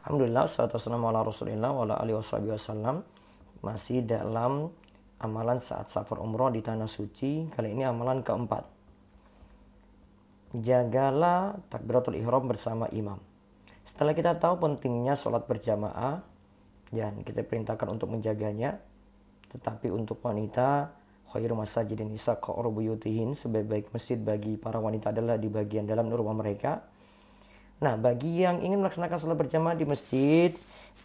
Alhamdulillah, salatu wassalamu ala rasulillah wa ala alihi wasallam. Masih dalam amalan saat safar umroh di Tanah Suci. Kali ini amalan keempat. Jagalah takbiratul ihram bersama imam. Setelah kita tahu pentingnya sholat berjamaah, dan kita perintahkan untuk menjaganya, tetapi untuk wanita, khairu masajidin nisa buyutihin, sebaik-baik masjid bagi para wanita adalah di bagian dalam rumah mereka Nah, bagi yang ingin melaksanakan sholat berjamaah di masjid,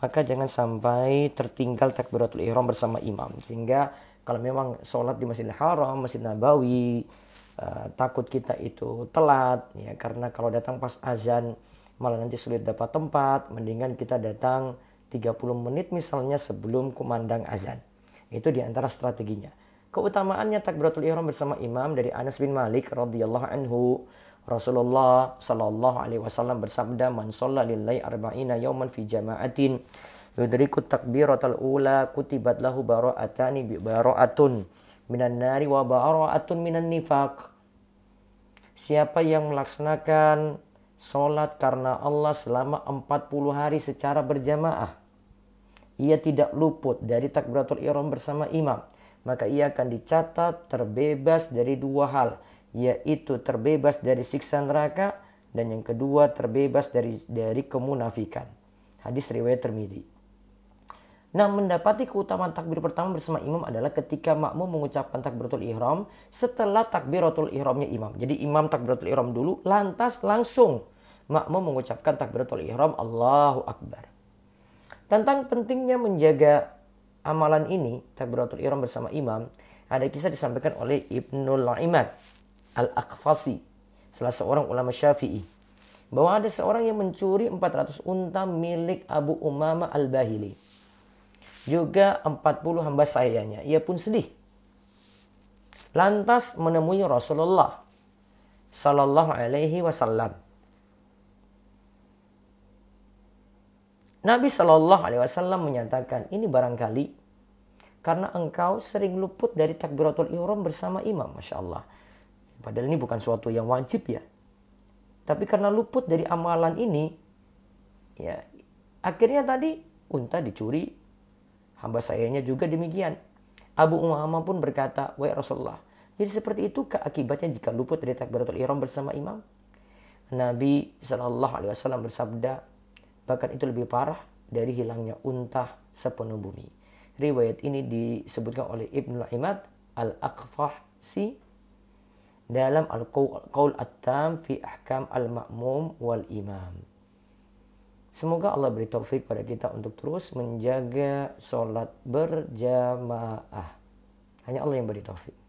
maka jangan sampai tertinggal takbiratul ihram bersama imam. Sehingga kalau memang sholat di Masjidil Haram, Masjid Nabawi, uh, takut kita itu telat, ya karena kalau datang pas azan malah nanti sulit dapat tempat, mendingan kita datang 30 menit misalnya sebelum kumandang azan. Itu di antara strateginya. Keutamaannya takbiratul ihram bersama imam dari Anas bin Malik radhiyallahu anhu Rasulullah sallallahu alaihi wasallam bersabda man lillahi arba'ina yawman fi jama'atin yudriku takbiratul ula kutibat lahu bara'atani bi bara'atun minan nari wa bara'atun minan nifaq. Siapa yang melaksanakan sholat karena Allah selama 40 hari secara berjamaah ia tidak luput dari takbiratul ihram bersama imam maka ia akan dicatat terbebas dari dua hal yaitu terbebas dari siksa neraka dan yang kedua terbebas dari dari kemunafikan. Hadis riwayat Tirmizi. Nah, mendapati keutamaan takbir pertama bersama imam adalah ketika makmum mengucapkan takbiratul ihram setelah takbiratul ihramnya imam. Jadi imam takbiratul ihram dulu, lantas langsung makmum mengucapkan takbiratul ihram Allahu Akbar. Tentang pentingnya menjaga amalan ini, takbiratul ihram bersama imam, ada kisah disampaikan oleh Ibnul Imad Al-Aqfasi, salah seorang ulama Syafi'i, bahwa ada seorang yang mencuri 400 unta milik Abu Umama Al-Bahili. Juga 40 hamba sayanya. Ia pun sedih. Lantas menemui Rasulullah sallallahu alaihi wasallam. Nabi Shallallahu Alaihi Wasallam menyatakan ini barangkali karena engkau sering luput dari takbiratul ihram bersama imam, masya Allah. Padahal ini bukan suatu yang wajib ya. Tapi karena luput dari amalan ini, ya akhirnya tadi unta dicuri, hamba sayanya juga demikian. Abu Umamah pun berkata, Wahai Rasulullah, jadi seperti itu akibatnya jika luput dari takbiratul ihram bersama imam? Nabi Shallallahu Alaihi Wasallam bersabda, bahkan itu lebih parah dari hilangnya unta sepenuh bumi. Riwayat ini disebutkan oleh Ibnu Imad Al-Aqfah dalam Al-Qaul At-Tam fi Ahkam Al-Ma'mum wal Imam. Semoga Allah beri taufik pada kita untuk terus menjaga sholat berjamaah. Hanya Allah yang beri taufik.